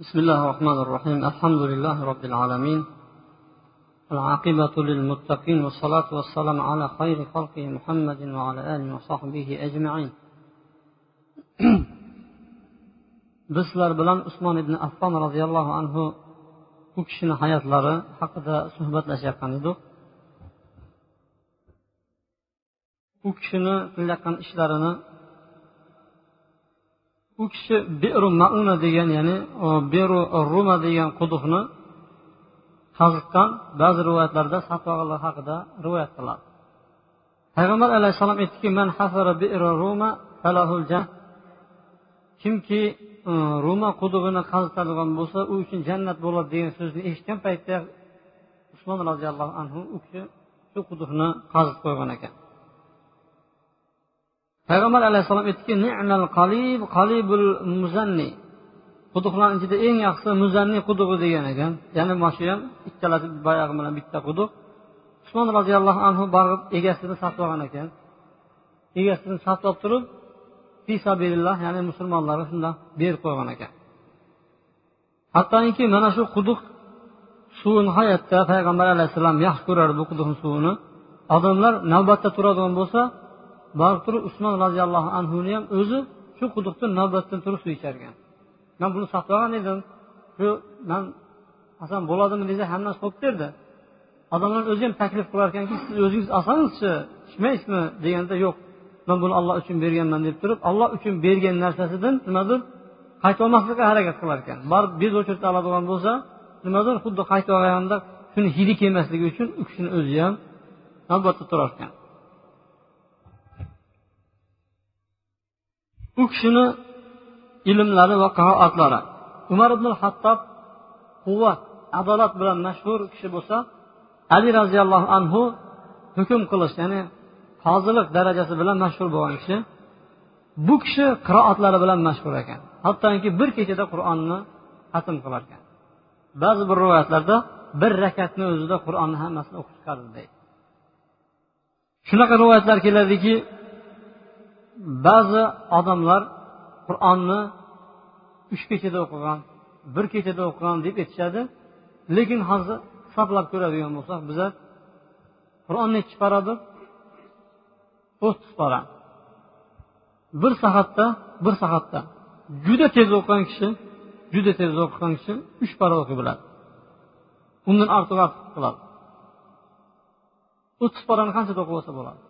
بسم الله الرحمن الرحيم الحمد لله رب العالمين العاقبة للمتقين والصلاة والسلام على خير خلق محمد وعلى آله وصحبه أجمعين بسلر بلان عثمان بن أفان رضي الله عنه كشن حياة لارا حق دا صحبة لشيخان دو كشن لكن إشلارنا u kishi beru mauna degan ya'ni beru ruma degan quduqni qazitgan ba'zi rivoyatlarda satvog'lar haqida rivoyat qiladi. Payg'ambar alayhissalom aytdiki man hafara bi'ru ruma falahul kimki e, ruma qudug'ini qazitadigan bo'lsa u uchun jannat bo'ladi degan so'zni eshitgan paytda usmon roziyallohu anhu u kishi shu quduqni qazib qo'ygan ekan. Payg'ambar alayhissalom aytdiki ni'mal qalib qalibul muzanni. Quduqlarni ichida eng yaxshisi muzanniy qudug'i degan ekan. Ya'ni mana shu ham ikkalasi boyagi bilan bitta quduq. Usmon roziyallohu anhu borib egasini sotib olgan ekan. Egasini sotib olib turib fisabilillah ya'ni musulmonlarga shundoq berib qo'ygan ekan. Hattoki mana shu quduq suvi nihoyatda payg'ambar alayhissalom yaxshi ko'rardi bu quduqni suvini. Odamlar navbatda turadigan bo'lsa borib turib usmon roziyallohu anhuni ham o'zi shu quduqdan navbatdan turib suv icharkan man buni saqlagan edim. Shu man olsam bo'ladimi? desa hammasi bo'lib derdi odamlar o'zi ham taklif qilar ekanki siz o'zingiz olsangizchi ichmaysizmi? deganda yo'q. Man buni olloh uchun berganman deb turib olloh uchun bergan narsasidan nimadir qaytolmaslikka harakat qilar ekan borib bez o'chirta oladigan bo'lsa nimadir xuddi qaytib olganda shuni hidi kelmasligi uchun u kishini o'zi ham navbatda turar ekan u kishini ilmlari va qanoatlari umar ibn hattob quvvat adolat bilan mashhur kishi bo'lsa ali roziyallohu anhu hukm qilish ya'ni qozilik darajasi bilan mashhur bo'lgan kishi bu kishi qiroatlari bilan mashhur ekan. Hattoki bir kechada qur'onni hatm qilar ekan. Ba'zi bir rivoyatlarda bir rakatni o'zida qur'onni hammasini o'qib chiqardi deydi. Shunaqa rivoyatlar keladiki ba'zi odamlar qur'onni uch kechada o'qigan bir kechada o'qigan deb aytishadi. Lekin hozir hisoblab ko'radigan bo'lsak biza qur'on nechi pora bir o'ttiz bir soatda bir soatda juda tez o'qigan kishi juda tez o'qigan kishi uch para o'qiy biladi. Undan ortiq ortiq qiladi. O'ttiz parani qanchada o'qib olsa bo'ladi?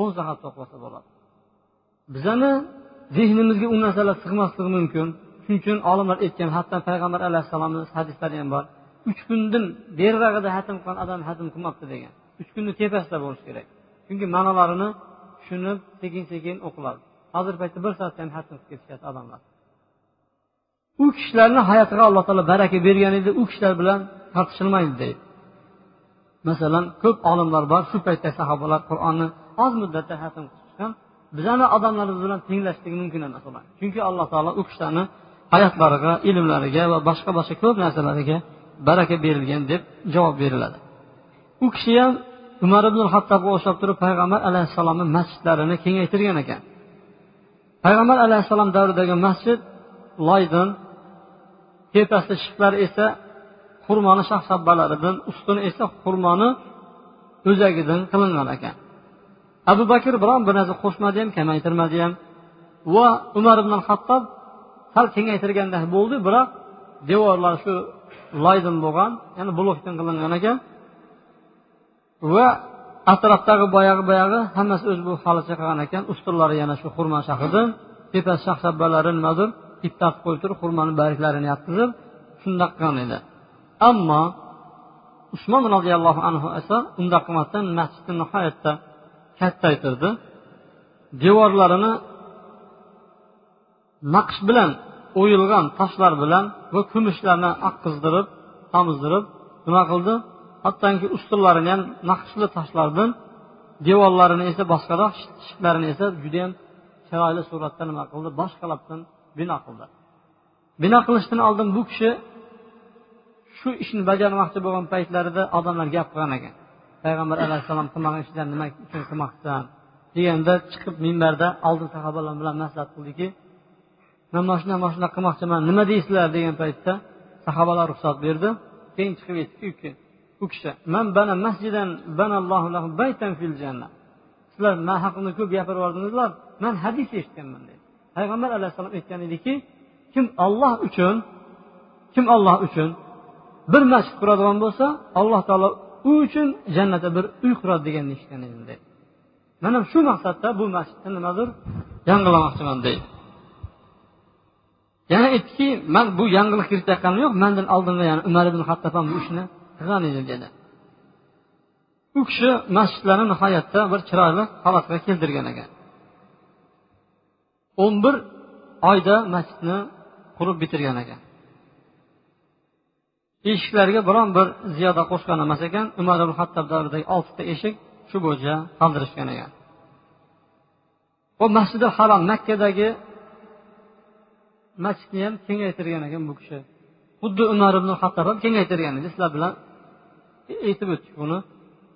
O'n soat saqlasa bo'ladi. Bizani zehnimizga u narsalar sig'masligi mumkin. Shuning uchun olimlar aytgan hatto payg'ambar alayhissalomni hadislari ham bor. Uch kundan berirog'ida hatm qilgan odam hatm qilmabdi degan. Uch kunni tepasida bo'lishi kerak. Chunki ma'nolarini tushunib sekin sekin o'qiladi. Hozirgi paytda bir soatda ham hatm qilib ketishyapti odamlar. U kishilarni hayotiga alloh taolo baraka bergan edi. U kishilar bilan tortishilmaydi deydi. Masalan ko'p olimlar bor shu paytda sahobalar qur'onni oz muddatda hatm qilishgan bizani odamlarimiz bilan tenglashligi mumkin emas ular. Chunki alloh taolo u kishilarni hayotlariga ilmlariga va boshqa boshqa ko'p narsalariga baraka berilgan deb javob beriladi. U kishi ham umar ibn hattobga o'xshab turib payg'ambar alayhissalomni masjidlarini kengaytirgan ekan. Payg'ambar alayhissalom davridagi masjid loydan tepasida shiftlar esa xurmoni shahshabbalaridan ustuni esa xurmoni o'zagidan qilingan ekan. Abu bakr biron bir narsa qo'shmadi ham kamaytirmadi ham va umar ibn hattob sal kengaytirganda bo'ldi biroq devorlar shu loydan bo'lgan ya'ni blokdan qilingan ekan. Va atrofdagi boyagi boyagi hammasi o'zi bu holicha qilgan ekan. Ustunlari yana shu xurmo shahridan tepasi shahshabbalari nimadir ip tortib qo'yib turib xurmoni bariklarini yotqizib shundoq qilgan edi. Ammo usmon roziyallohu anhu esa undoq qilmasdan masjidni nihoyatda kattaytirdi devorlarini naqsh bilan o'yilgan toshlar bilan va kumushlarni oqqizdirib tomizdirib nima qildi? Hattoki ustunlarini ham naqshli toshlardan devorlarini esa boshqaroq shiftlarini esa judayam chiroyli suratda nima qildi? Boshqalabdan bino qildi. Bino qilishdan oldin bu kishi shu ishni bajarmoqchi bo'lgan paytlarida odamlar gap qilgan ekan. Payg'ambar alayhissalom qilmagan ishlarni nima uchun qilmoqchisan deganda chiqib minbarda oldin sahobalar bilan maslahat qildiki man mana shunday mana shunaqa qilmoqchiman nima deysizlar? degan paytda sahobalar ruxsat berdi. Keyin chiqib aytdiki u kishi man bana masjidan banallohu lahu baytan fil janna. Sizlar man haqimda ko'p gapirib yubordingizlar man hadis eshitganman dedi. Payg'ambar alayhissalom aytgan ediki kim olloh uchun kim olloh uchun bir masjid quradigan bo'lsa alloh taolo u uchun jannatda bir uy quradi deganni eshitgan edim deydi. Mana shu maqsadda bu masjidni nimadir yangilamoqchiman deydi. Yana aytdiki man bu yangilik kiritayotganim yo'q mandan oldinda yani umar ibn hattob ham bu ishni qilgan edi dedi. U kishi masjidlarni nihoyatda bir chiroyli holatga keltirgan ekan. O'n bir oyda masjidni qurib bitirgan ekan. Eshiklarga biron bir ziyoda qo'shgan emas ekan umar ibn hattob davridagi oltita eshik shu bo'yicha qoldirishgan ekan. Bu masjidi harom makkadagi masjidni ham kengaytirgan ekan bu kishi. Xuddi umar ibn hattob ham kengaytirgan edi sizlar bilan aytib o'tdik buni.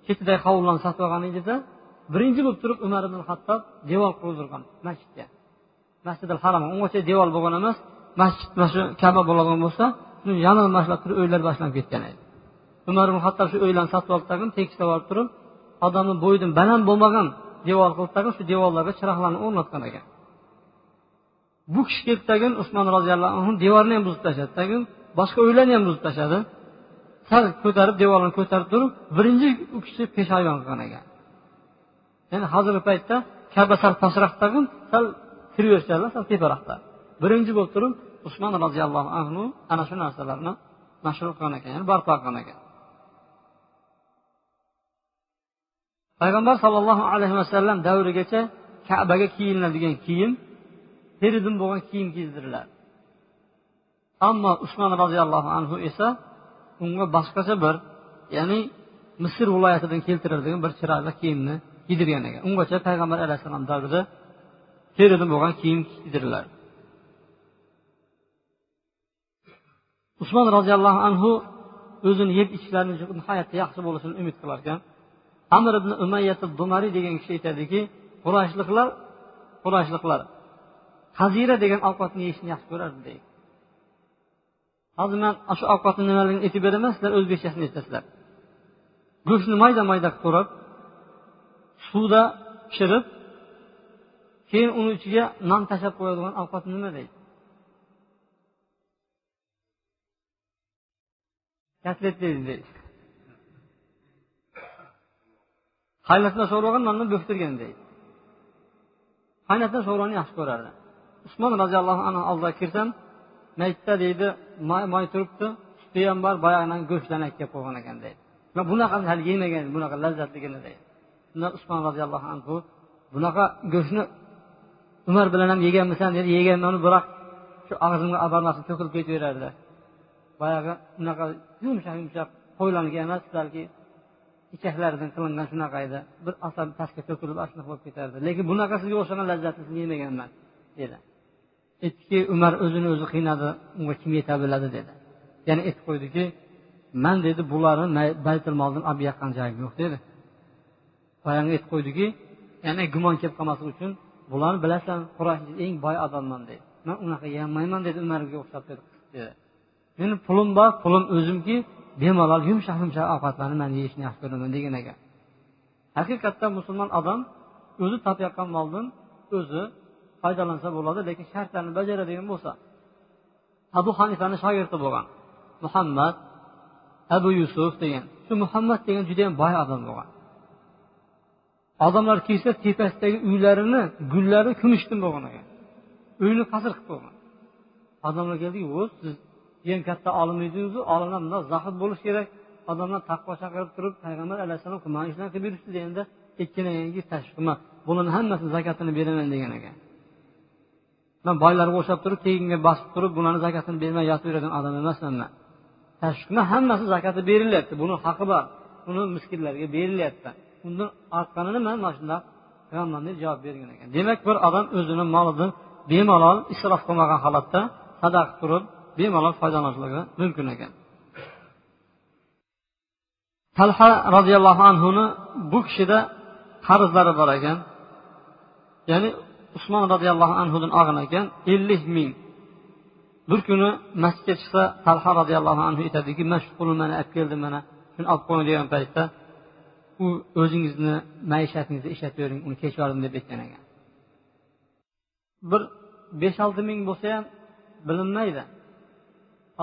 Chetidagi hovlilarni sotib olgan birinchi bo'lib turib umar ibn hattob devor qurdirgan masjidga. Masjidil haromga ungacha devor bo'lgan emas masjid mana shu kaba bo'ladigan bo'lsa yana boshlab turib o'ylar boshlanib ketgan edi. Umar ibn hattob shu o'ylarni sotib olib tag'in tekislab olib turib odamni bo'yidan baland bo'lmagan devor qilib tag'in shu devorlarga chiroqlarni o'rnatgan ekan. Bu kishi kelib tagin usmon roziyallohu anhu devorni ham buzib tashladi. Tagin boshqa uylarni ham buzib tashladi. Sal ko'tarib devorlarni ko'tarib turib birinchi u kishi peshoyon qilgan ekan. Ya'ni hozirgi paytda kaba sal pastroqdagi sal kiraverishadi sal teparoqda. Birinchi bo'lib turib usmon roziyallohu anhu ana shu narsalarni mashhur qilgan ekan ya'ni barpo qilgan ekan. Payg'ambar sollallohu alayhi vasallam davrigacha kabaga kiyinadigan kiyim teridin bo'lgan kiyim kiydiriladi ammo usmon roziyallohu anhu esa unga boshqacha bir ya'ni misr viloyatidan keltirilgan bir chiroyli kiyimni kiydirgan ekan. Ungacha payg'ambar alayhissalom davrida teridin bo'lgan kiyim kiydiriladi usmon roziyallohu anhu o'zini yeb ichishlarini nihoyatda yaxshi bo'lishini umid qilar ekan. Amir ibn umayyat dumari degan kishi aytadiki qurashliqlar qurashliqlar hazira degan ovqatni yeyishni yaxshi ko'rardi deydi. Hozir man shu ovqatni nimaligini aytib beraman sizlar o'zbekchasini aytasizlar. Go'shtni mayda mayda qilib to'rab suvda pishirib keyin uni ichiga non tashlab qo'yadigan ovqat nima deydi? Kasb etmaydi deydi. Qaynatma so'ragan nonni bo'ktirgan deydi. Qaynatma so'rani yaxshi ko'rardi. Usmon roziyallohu anhu oldiga kirsam mayitda deydi "May turibdi suti ham bor boyagidan go'shtdan kelib qo'ygan ekan deydi. Man bunaqasini hali yemagan bunaqa lazzatligini deydi. Shunda usmon roziyallohu anhu bunaqa go'shtni umar bilan ham yeganmisan? dedi. Yeganman biroq shu og'zimga olib to'kilib ketaverardi boyagi unaqa yumshoq yumshoq qo'ylarniki emas balki ichaklaridan qilingan shunaqa edi. Bir asab pastga to'kilib asliq bo'lib ketardi. Lekin bunaqasiga o'xshagan lazzatlisini yemaganman dedi. Aytdiki umar o'zini o'zi qiynadi unga kim yeta biladi dedi. Yana aytib qo'ydiki man dedi bularni baytul moldan olib yoqqan joyim yo'q dedi. Boyagi aytib qo'ydiki yana gumon kelib qolmasligi uchun bularni bilasan qurashni eng boy odamman dedi. Man unaqa yemayman dedi umarga o'xshab dedi. Meni pulim bor pulim o'zimki bemalol yumshoq yumshoq ovqatlarni man yeyishni yaxshi ko'raman degan ekan. Haqiqatda musulmon odam o'zi topayotgan moldan o'zi foydalansa bo'ladi lekin shartlarni bajaradigan bo'lsa. Abu hanifani shogirdi bo'lgan muhammad abu yusuf degan shu muhammad degan judayam boy odam bo'lgan. Odamlar kelsa tepasidagi uylarini gullari kumushdan bo'lgan ekan. Uyni qasr qilib qo'ygan odamlar keldiku siz eng katta olim edingizu olimlar bundoq zohid bo'lishi kerak. Odamlar taqvo chaqirib turib payg'ambar alayhissalom mana shunaqa qilib berishdi deganda aytgan tashviq qilma bularni hammasini zakatini beraman degan ekan. Man boylarga o'xshab turib keyinga bosib turib bularni zakatini bermay yotaveradigan odam emasman man. Tashviqni hammasi zakati berilyapti buni haqi bor buni miskinlarga berilyapti. Undan ortganini man mana shundoq qilganman deb javob bergan ekan. Demak bir odam o'zini molini bemalol isrof qilmagan holatda sadaqa turib bemalol foydalanishligi mumkin ekan. Talha roziyallohu anhuni bu kishida qarzlari bor ekan. Ya'ni usmon roziyallohu anhudan olgan ekan ellik ming. Bir kuni masjidga chiqsa talha roziyallohu anhu aytadiki man shu pulni mana olib keldim mana shuni olib qo'ying degan paytda u o'zingizni maishatingizda ishlatavering uni kechib yubordim deb aytgan ekan. Bir besh olti ming bo'lsa ham bilinmaydi.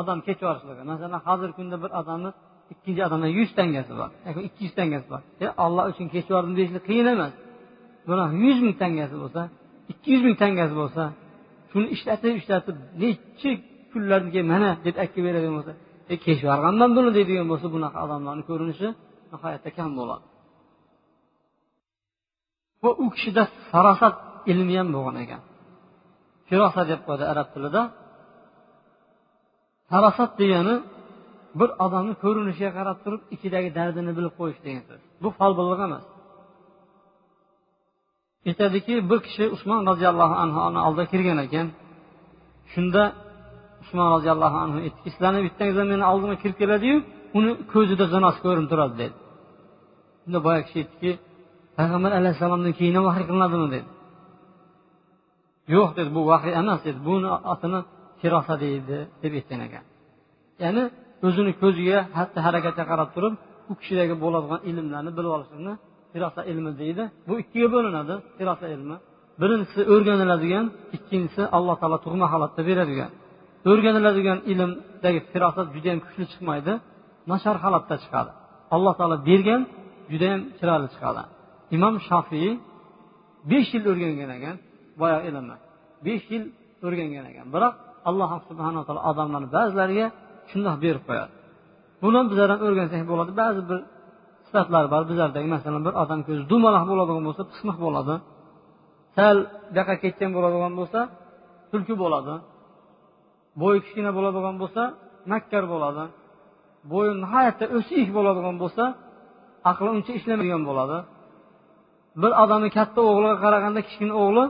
Odam kechib yuborishligi masalan hozirgi kunda bir odamni ikkinchi odamdan yuz tangasi bor yoki ikki yuz tangasi bor. E olloh uchun kechib yubordim deyishlik qiyin emas. Buni yuz ming tangasi bo'lsa ikki yuz ming tangasi bo'lsa shuni ishlatib ishlatib nechi kunlardan keyin mana deb aytib beradigan bo'lsa e kechib yuborganman buni deydigan bo'lsa bunaqa odamlarni ko'rinishi nihoyatda kam bo'ladi. Va u kishida farosat ilmi ham bo'lgan ekan. Firosa deb qo'yadi arab tilida. Farosat degani bir odamni ko'rinishiga qarab turib ichidagi dardini bilib qo'yish degan so'z. Bu folbinlik emas. Aytadiki bir kishi usmon roziyallohu anhuni oldiga kirgan ekan shunda usmon roziyallohu anhu aytdiki sizlarni bittangizlar meni oldimga kirib keladiyu uni ko'zida zinosi ko'rinib turadi dedi. Shunda boya kishi aytdiki payg'ambar alayhissalomdan keyin ham vahiy qilinadimi? dedi. Yo'q dedi bu vahiy emas dedi. Buni otini firosa deydi deb aytgan ekan. Ya'ni o'zini ko'ziga xatti harakatga qarab turib u kishidagi bo'ladigan ilmlarni bilib olishlikni firosa ilmi deydi. Bu ikkiga bo'linadi firosa ilmi. Birinchisi o'rganiladigan ikkinchisi alloh taolo tug'ma holatda beradigan. O'rganiladigan ilmdagi firosat judayam kuchli chiqmaydi nashar holatda chiqadi. Alloh taolo bergan judayam chiroyli chiqadi. Imom shofiy besh yil o'rgangan ekan boyagi ilmni besh yil o'rgangan ekan. Biroq alloh subhanaa taolo odamlarni ba'zilariga shundoq berib qo'yadi. Buni bizlar ham o'rgansak bo'ladi. Ba'zi bir sifatlar bor bizlardagi masalan bir odam ko'zi dumaloq bo'ladigan bo'lsa pismiq bo'ladi. Sal buyoqqa ketgan bo'ladigan bo'lsa tulki bo'ladi. Bo'yi kichkina bo'ladigan bo'lsa makkar bo'ladi. Bo'yi nihoyatda o'sik bo'ladigan bo'lsa aqli uncha ishlamaydigan bo'ladi. Bir odamni katta o'g'liga qaraganda kichkina o'g'li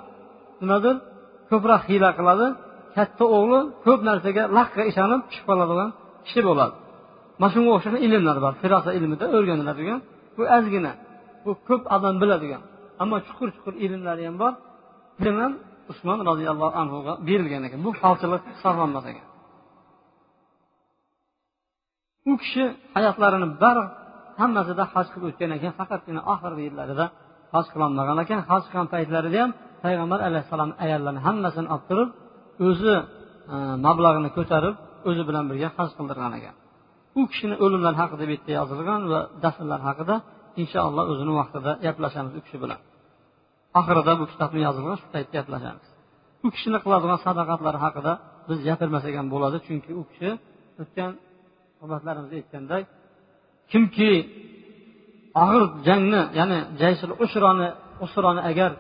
nimadir ko'proq hiyla qiladi. Katta o'g'li ko'p narsaga laqqa ishonib tushib qoladigan kishi bo'ladi. Mana shunga o'xshagan ilmlar bor firosa ilmida o'rganiladigan. Bu ozgina bu ko'p odam biladigan ammo chuqur chuqur ilmlari ham bor. Bilan usmon roziyallohu anhuga berilgan ekan bu falchilik hisoblanmas ekan u kishi hayotlarini bari hammasida haj qilib o'tgan ekan faqatgina oxirgi yillarida haj qilolmagan ekan. Haj qilgan paytlarida ham payg'ambar alayhissalom ayollarni hammasini olib turib o'zi e, mablag'ini ko'tarib o'zi bilan birga haj qildirgan ekan. U kishini o'limlari haqida bu yerda yozilgan va dafnlar haqida inshaalloh o'zini vaqtida gaplashamiz u kishi bilan. Oxirida bu kitobni yozilgan shu paytda gaplashamiz. U kishini qiladigan sadaqatlari haqida biz gapirmasak ham bo'ladi chunki u kishi o'tgan suhbatlarimizda aytgandek kimki og'ir jangni ya'ni jaysul usroni usroni agar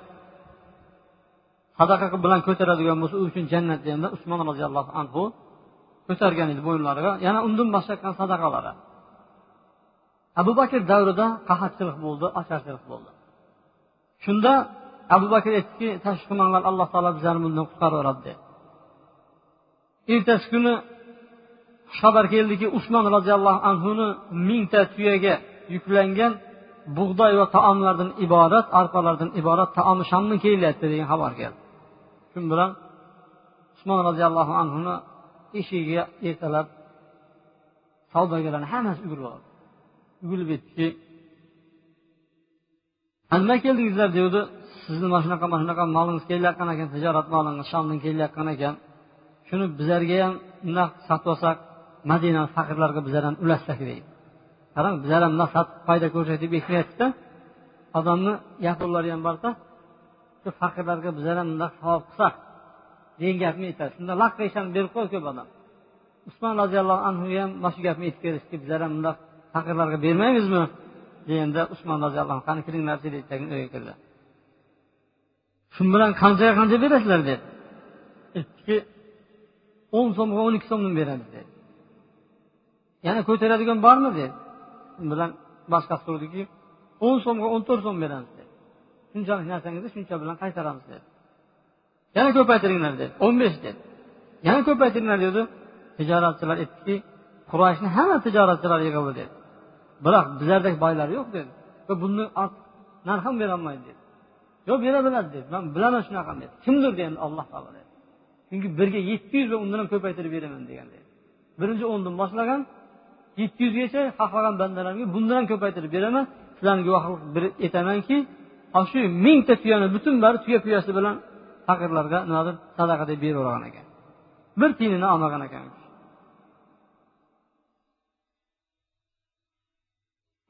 sadaqa bilan ko'taradigan bo'lsa u uchun jannat deganda usmon roziyallohu anhu ko'targan edi bo'yinlariga yana undan boshqa sadaqalari. Abu bakr davrida qahatchilik bo'ldi ocharchilik bo'ldi. Shunda abu bakr aytdiki tashvish qilmanglar alloh taolo bizlarni bundan qutqaraveradi. Dedi ertasi kuni xushxabar keldiki usmon roziyallohu anhuni mingta tuyaga yuklangan bug'doy va taomlardan iborat arpalardan iborat taomi shamdan kelyapti degan xabar keldi. Shu bilan usmon roziyallohu anhuni eshigiga ertalab savdogarlarni hammasi yugurib oldi yugurib aytdiki nima keldingizlar devdi. Sizni mana shunaqa mana shunaqa molingiz kelayotgan ekan tijorat molingiz shomdan kelayotgan ekan. Shuni bizlarga ham bundoq sotib olsak madina faqirlarga bizlar ham ulatsak deydi. Qarang bizlar ham bundoq sotib foyda ko'rsak deb aytyaptida odamni yaponlari ham borda shu faqirlarga bizlar ham bundoq savob qilsak degan gapni aytadi. Shunda laqqa ishon berib qo'ydi ko'p odam. Usmon roziyallohu anhuga ham mana shu gapni aytib berishdi bizlar ham bundoq faqirlarga bermaymizmi? Deganda usmon roziyallohu qani kiringlar dedi uyga kirdi. Shu bilan qanchaga qancha berasizlar dedi. Aytdiki o'n so'mga o'n ikki so'mdan beramiz dedi. Yana ko'taradigan bormi dedi. Shu bilan boshqasi turdiki o'n so'mga o'n to'rt so'm beramiz. Shunchalik narsangizni shuncha bilan qaytaramiz dedi. Yana ko'paytiringlar dedi. O'n besh dedi. Yana ko'paytiringlar dedi. Tijoratchilar aytdiki qurayshni hamma tijoratchilar yig'ildi dedi. Biroq bizlardek boylar yo'q dedi. Va buni narx ham berolmaydi dedi. Yo'q bera biladi dedi. Man bilaman shunaqani dedi. Kimdir dedi alloh taolo dedi. Chunki birga yetti yuz va undan ham ko'paytirib beraman degan birinchi o'ndan boshlagan yetti yuzgacha xohlagan bandalarimga bundan ham ko'paytirib beraman. Sizlarni guvohlik etamanki ana shu mingta tuyani butun bari tuya puyasi bilan faqirlarga nimadir sadaqa deb beravergan ekan. Bir tiyinini olmagan ekan.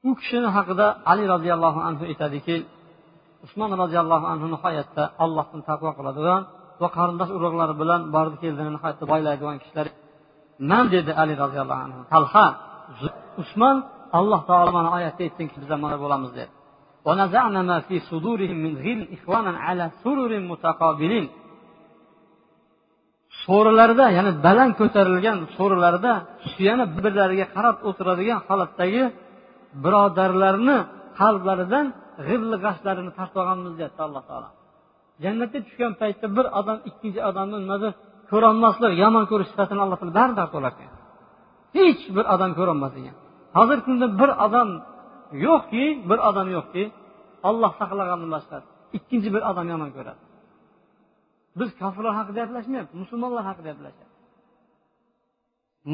U kishini haqida ali roziyallohu anhu aytadiki usmon roziyallohu anhu nihoyatda allohdan taqvo qiladigan va qarindosh urug'lari bilan bordi keldini nihoyatda boylaydigan kishilar man dedi ali roziyallohu anhu talha usmon alloh taolo mana oyatda aytdinki bizlar mana bo'lamiz dedi. So'rilarida ya'ni baland ko'tarilgan so'rilarda suyanib bir birlariga qarab o'tiradigan holatdagi birodarlarni qalblaridan g'irli g'ashlarini tashlaganmiz deyapti alloh taolo. Jannatga tushgan paytda bir odam ikkinchi odamni nimadir ko'rolmaslik yomon ko'rish sifatini alloh taolo baribir hech bir odam ko'rolmas ekan. Hozirgi kunda bir odam yo'qki bir odam yo'qki. Olloh saqlagandan boshqa ikkinchi bir odam yomon ko'radi. Biz kofirlar haqida gaplashmayapmiz musulmonlar haqida gaplashyapmiz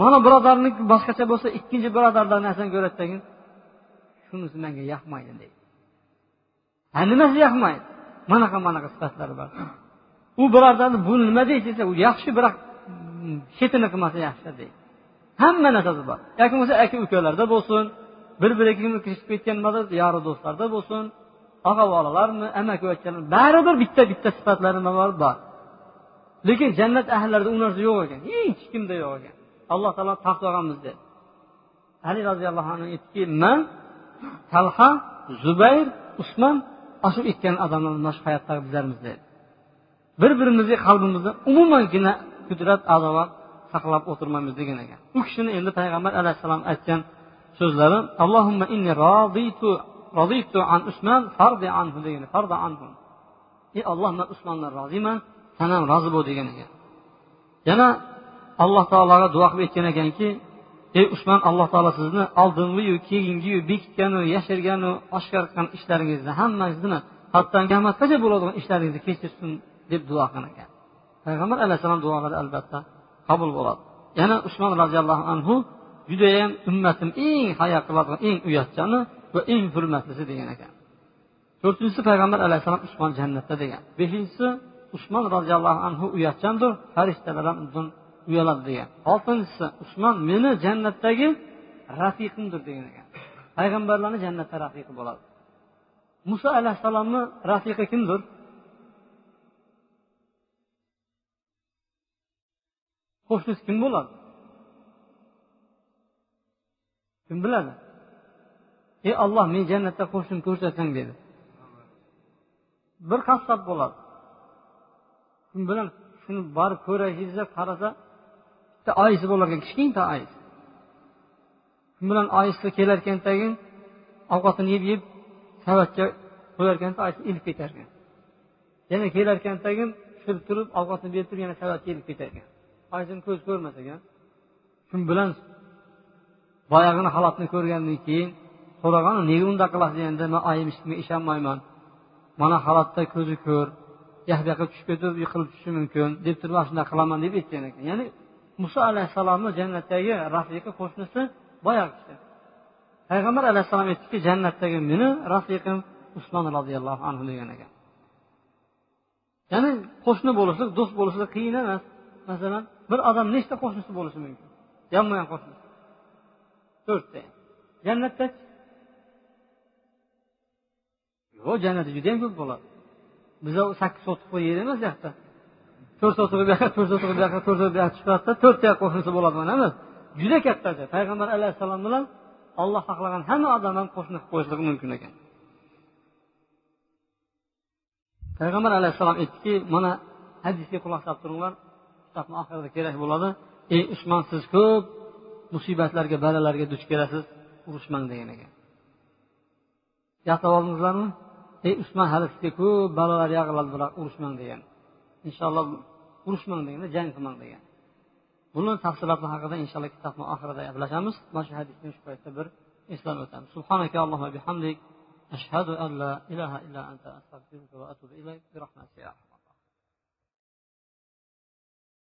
mana birodarniki boshqacha bo'lsa ikkinchi birodardan narsani ko'radi keyin shunisi menga yoqmaydi deydi. Ha nimasi yoqmaydi? Manaqa manaqa sifatlari bor. U birodarni bu nima deydi desa u yaxshi biroq chetini qilmasa yaxshi deydi. Hamma narsasi bor. Yoki bo'lmasa aka ukalarda bo'lsin bir biriga kirishib ketgan yori do'stlarda bo'lsin og'a bolalarmi amakivachchalar baribir bitta bitta sifatlari nima bor bor. Lekin jannat ahllarida u narsa yo'q ekan. Hech kimda yo'q ekan. Alloh taolo taqdi olganmiz ali roziyallohu anhu aytdiki man talha zubayr usmon shu ikkan odamlar mana shu hayotdagi bizlarmiz dedi. Bir birimizga qalbimizda umumangina qudrat adovat saqlab o'tirmaymiz degan ekan. U kishini endi payg'ambar alayhissalom aytgan so'zlari allohumma inni raditu raditu an usman fardi anhu degan farda anhu ey alloh man usmondan roziman san ham rozi bo'l degan ekan. Yana alloh taologa duo qilib aytgan ekanki ey usmon alloh taolo sizni oldingiyu keyingiyu bekitganu yashirganu oshkor qilgan ishlaringizni hammangizni hatto qiyomatgacha bo'ladigan ishlaringizni kechirsin deb duo qilgan ekan. Payg'ambar alayhissalom duolari albatta qabul bo'ladi. Yana usmon roziyallohu anhu judayam ummatim eng hayo qiladigan eng uyatchani va eng hurmatlisi degan ekan. To'rtinchisi payg'ambar alayhissalom usmon jannatda degan. Beshinchisi usmon roziyallohu anhu uyatchandir farishtalar ham undan uyaladi degan. Oltinchisi usmon meni jannatdagi rafiqimdir degan ekan. Payg'ambarlarni jannatda rafiqi bo'ladi. Muso alayhissalomni rafiqi kimdir? Qo'shnisi kim bo'ladi? Kim biladi? Ey olloh men jannatda qo'shnim ko'rsatsang dedi. Bir qassob bo'ladi. Kim bilan shuni borib ko'raylik desa qarasa bitta oyisi bo'lar ekan kichkinta oyisi shu bilan oyisi kelarkan tagin ovqatini yeb yeb savatga qo'yarkan oyisi ilib ketar ekan yana kelarkan tagin tushirib turib ovqatni berib turib yana savatga ilib ketar ekan oyisini ko'zi ko'rmas ekan shu bilan boyag'ini holatni ko'rgandan keyin so'ragan nega undoq qilasiz endi? Man oyim hechkimga ishonmayman. Mana holatda ko'zi ko'r yoq yoqqa tushib ketib yiqilib tushishi mumkin deb turib mana shunday qilaman deb aytgan ekan. Ya'ni muso alayhissalomni jannatdagi rafiqi qo'shnisi boyagi kishi. Payg'ambar alayhissalom aytdiki jannatdagi meni rafiqim usmon roziyallohu anhu degan ekan. Ya'ni qo'shni bo'lishlik do'st bo'lishlik qiyin emas. Masalan bir odam nechta qo'shnisi bo'lishi mumkin? Yonma yon qo'shnisi. To'rtta. Jannatda? Yo'q jannatda judayam ko'p bo'ladi. Biza sakkiz sotib qo'y yer emas u to'rt sotib bu yoqqa to'rt sotig'i bu yoqqa to'rt sotig'i bu yoqqa chiqadida to'rtta qo'shnisi bo'ladi mana bu juda katta payg'ambar alayhissalom bilan olloh xohlagan hamma odam ham qo'shni qilib qo'yishligi mumkin ekan. Payg'ambar alayhissalom aytdiki mana hadisga quloq solib turinglar kitobni oxirida kerak bo'ladi. Ey usmon siz ko'p musibatlarga balalarga duch kelasiz urushmang degan ekan. Yoqlab oldingizlarmi? Ey usmon hali sizga ko'p balolar yog'iladi biroq urushmang degan. Inshaalloh urushmang deganda jang qilmang degan. Buni tafsilotlar haqida inshaalloh kitobni oxirida gaplashamiz. Mana shu hadisni shu paytda bir eslab o'tamiz. Subhanaka allohumma bihamdik. Ashhadu an la ilaha illa anta astag'firuka va atubu ilayk. Bi rahmatika.